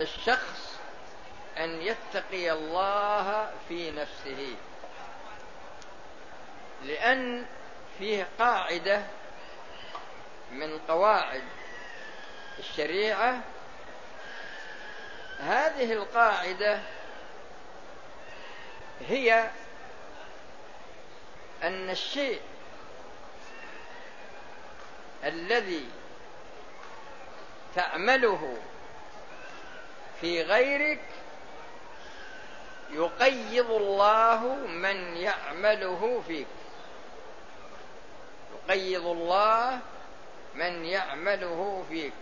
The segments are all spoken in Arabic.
الشخص أن يتقي الله في نفسه لأن فيه قاعدة من قواعد الشريعة. هذه القاعدة هي أن الشيء الذي تعمله في غيرك يقيض الله من يعمله فيك. يقيض الله من يعمله فيك.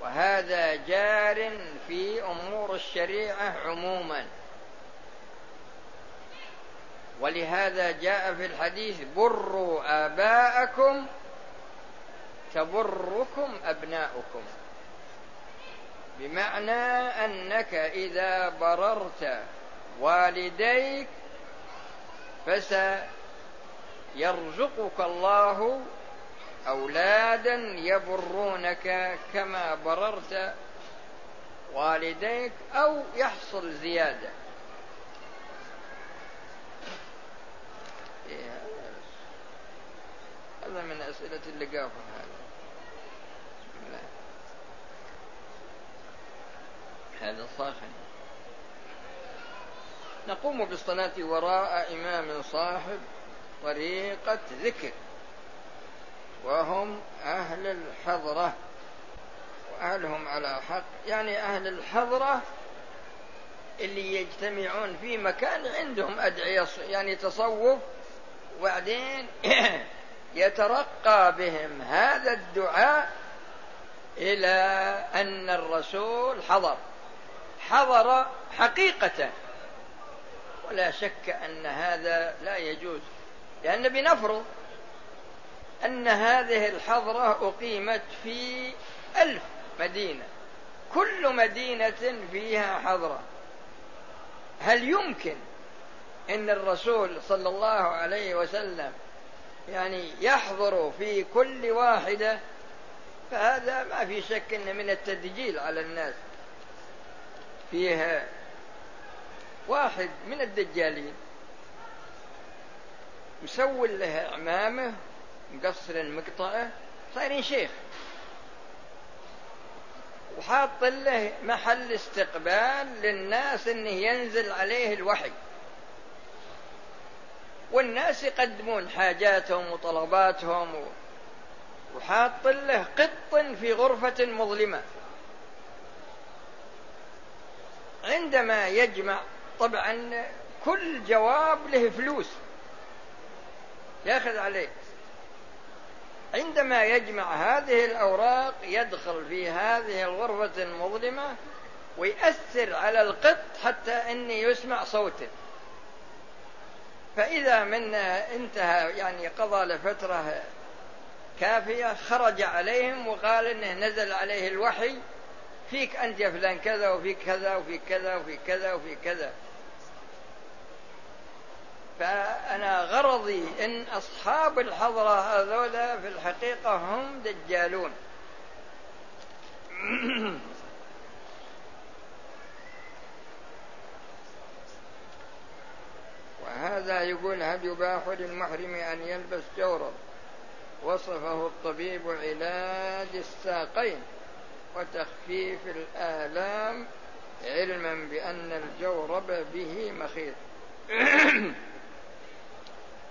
وهذا جار في أمور الشريعة عموما. ولهذا جاء في الحديث بروا آباءكم تبركم أبناؤكم بمعنى أنك إذا بررت والديك فسيرزقك الله أولادا يبرونك كما بررت والديك أو يحصل زيادة. هذا من أسئلة اللقافه هذا هذا صاخن نقوم بالصلاة وراء إمام صاحب طريقة ذكر. وهم أهل الحضرة. وأهلهم على حق. يعني أهل الحضرة اللي يجتمعون في مكان عندهم أدعية يعني تصوف. وبعدين يترقى بهم هذا الدعاء إلى أن الرسول حضر. حضر حقيقة. ولا شك أن هذا لا يجوز لأن بنفرض أن هذه الحضرة أقيمت في ألف مدينة. كل مدينة فيها حضرة. هل يمكن أن الرسول صلى الله عليه وسلم يعني يحضر في كل واحدة؟ فهذا ما في شك أن من التدجيل على الناس. فيها واحد من الدجالين مسول له عمامة مقصر مقطعه صايرين شيخ. وحاط له محل استقبال للناس انه ينزل عليه الوحي. والناس يقدمون حاجاتهم وطلباتهم وحاط له قط في غرفة مظلمة. عندما يجمع طبعا كل جواب له فلوس. يأخذ عليه. عندما يجمع هذه الأوراق يدخل في هذه الغرفة المظلمة ويأثر على القط حتى أني يسمع صوته. فإذا من انتهى يعني قضى لفترة كافية خرج عليهم وقال إنه نزل عليه الوحي فيك أنت يا فلان كذا وفيك كذا وفيك كذا وفيك كذا وفيك كذا. فأنا غرضي إن أصحاب الحضرة هذولا في الحقيقة هم دجالون. وهذا يقول هل يباح للمحرم أن يلبس جورب وصفه الطبيب علاج الساقين. وتخفيف الآلام علما بأن الجورب به مخيط.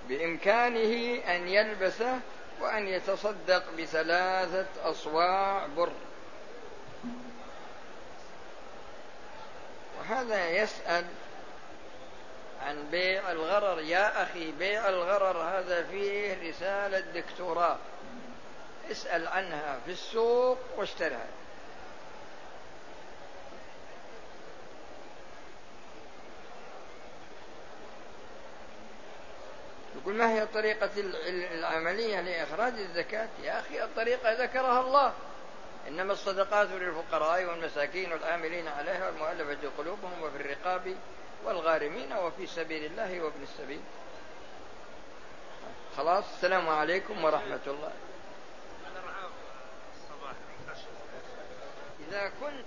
بإمكانه أن يلبسه وأن يتصدق بثلاثة أصواع بر. وهذا يسأل عن بيع الغرر. يا أخي بيع الغرر هذا فيه رسالة دكتوراه اسأل عنها في السوق واشترها. يقول ما هي طريقة العملية لإخراج الزكاة؟ يا أخي الطريقة ذكرها الله. إنما الصدقات للفقراء والمساكين والعاملين عليها والمؤلفة قلوبهم وفي الرقاب والغارمين وفي سبيل الله وابن السبيل. خلاص السلام عليكم ورحمة الله. إذا كنت